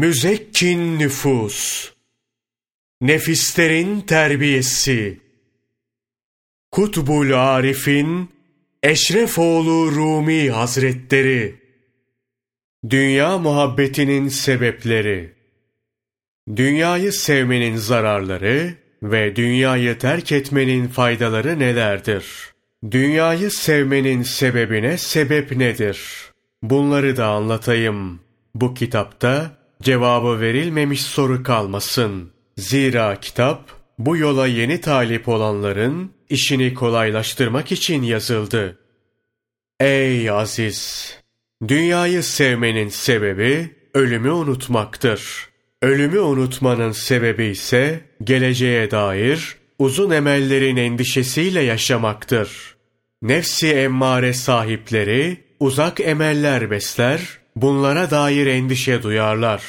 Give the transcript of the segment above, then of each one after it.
Müzekkin nüfus, nefislerin terbiyesi, Kutbul Arif'in Eşrefoğlu Rumi Hazretleri, Dünya muhabbetinin sebepleri, Dünyayı sevmenin zararları ve dünyayı terk etmenin faydaları nelerdir? Dünyayı sevmenin sebebine sebep nedir? Bunları da anlatayım. Bu kitapta cevabı verilmemiş soru kalmasın. Zira kitap bu yola yeni talip olanların işini kolaylaştırmak için yazıldı. Ey aziz! Dünyayı sevmenin sebebi ölümü unutmaktır. Ölümü unutmanın sebebi ise geleceğe dair uzun emellerin endişesiyle yaşamaktır. Nefsi emmare sahipleri uzak emeller besler, bunlara dair endişe duyarlar.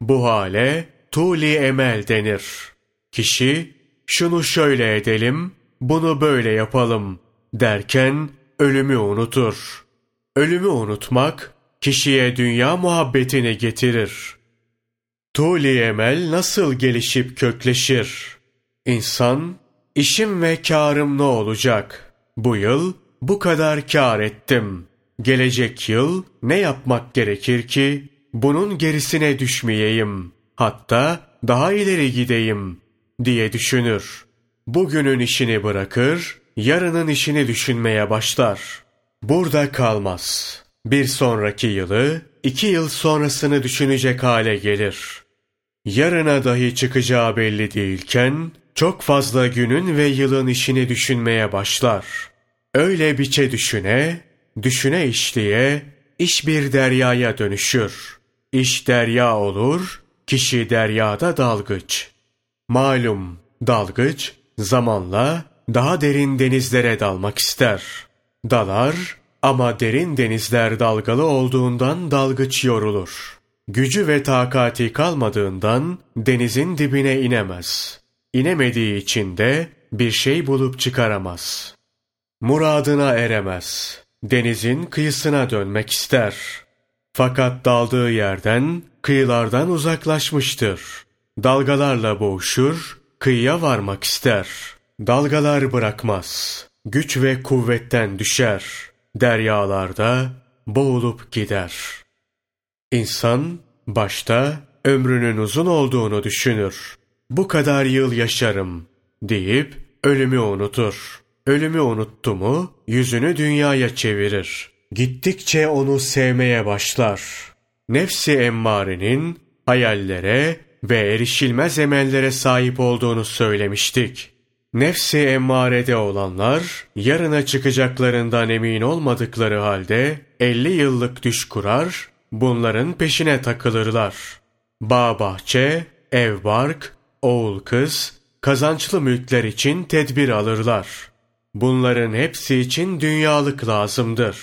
Bu hale tuli emel denir. Kişi şunu şöyle edelim, bunu böyle yapalım derken ölümü unutur. Ölümü unutmak kişiye dünya muhabbetini getirir. Tuli emel nasıl gelişip kökleşir? İnsan, işim ve karım ne olacak? Bu yıl bu kadar kar ettim. Gelecek yıl ne yapmak gerekir ki bunun gerisine düşmeyeyim. Hatta daha ileri gideyim diye düşünür. Bugünün işini bırakır, yarının işini düşünmeye başlar. Burada kalmaz. Bir sonraki yılı, iki yıl sonrasını düşünecek hale gelir. Yarına dahi çıkacağı belli değilken, çok fazla günün ve yılın işini düşünmeye başlar. Öyle biçe düşüne, düşüne işliye, iş bir deryaya dönüşür. İş derya olur, kişi deryada dalgıç. Malum, dalgıç, zamanla daha derin denizlere dalmak ister. Dalar ama derin denizler dalgalı olduğundan dalgıç yorulur. Gücü ve takati kalmadığından denizin dibine inemez. İnemediği için de bir şey bulup çıkaramaz. Muradına eremez. Denizin kıyısına dönmek ister. Fakat daldığı yerden, kıyılardan uzaklaşmıştır. Dalgalarla boğuşur, kıyıya varmak ister. Dalgalar bırakmaz. Güç ve kuvvetten düşer. Deryalarda boğulup gider. İnsan başta ömrünün uzun olduğunu düşünür. Bu kadar yıl yaşarım deyip ölümü unutur. Ölümü unuttu mu yüzünü dünyaya çevirir. Gittikçe onu sevmeye başlar. Nefsi emmarenin hayallere ve erişilmez emellere sahip olduğunu söylemiştik. Nefsi emmarede olanlar yarına çıkacaklarından emin olmadıkları halde 50 yıllık düş kurar, bunların peşine takılırlar. Bağ bahçe, ev bark, oğul kız, kazançlı mülkler için tedbir alırlar. Bunların hepsi için dünyalık lazımdır.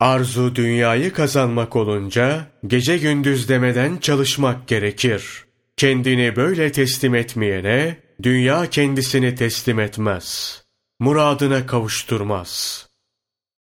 Arzu dünyayı kazanmak olunca gece gündüz demeden çalışmak gerekir. Kendini böyle teslim etmeyene dünya kendisini teslim etmez. Muradına kavuşturmaz.''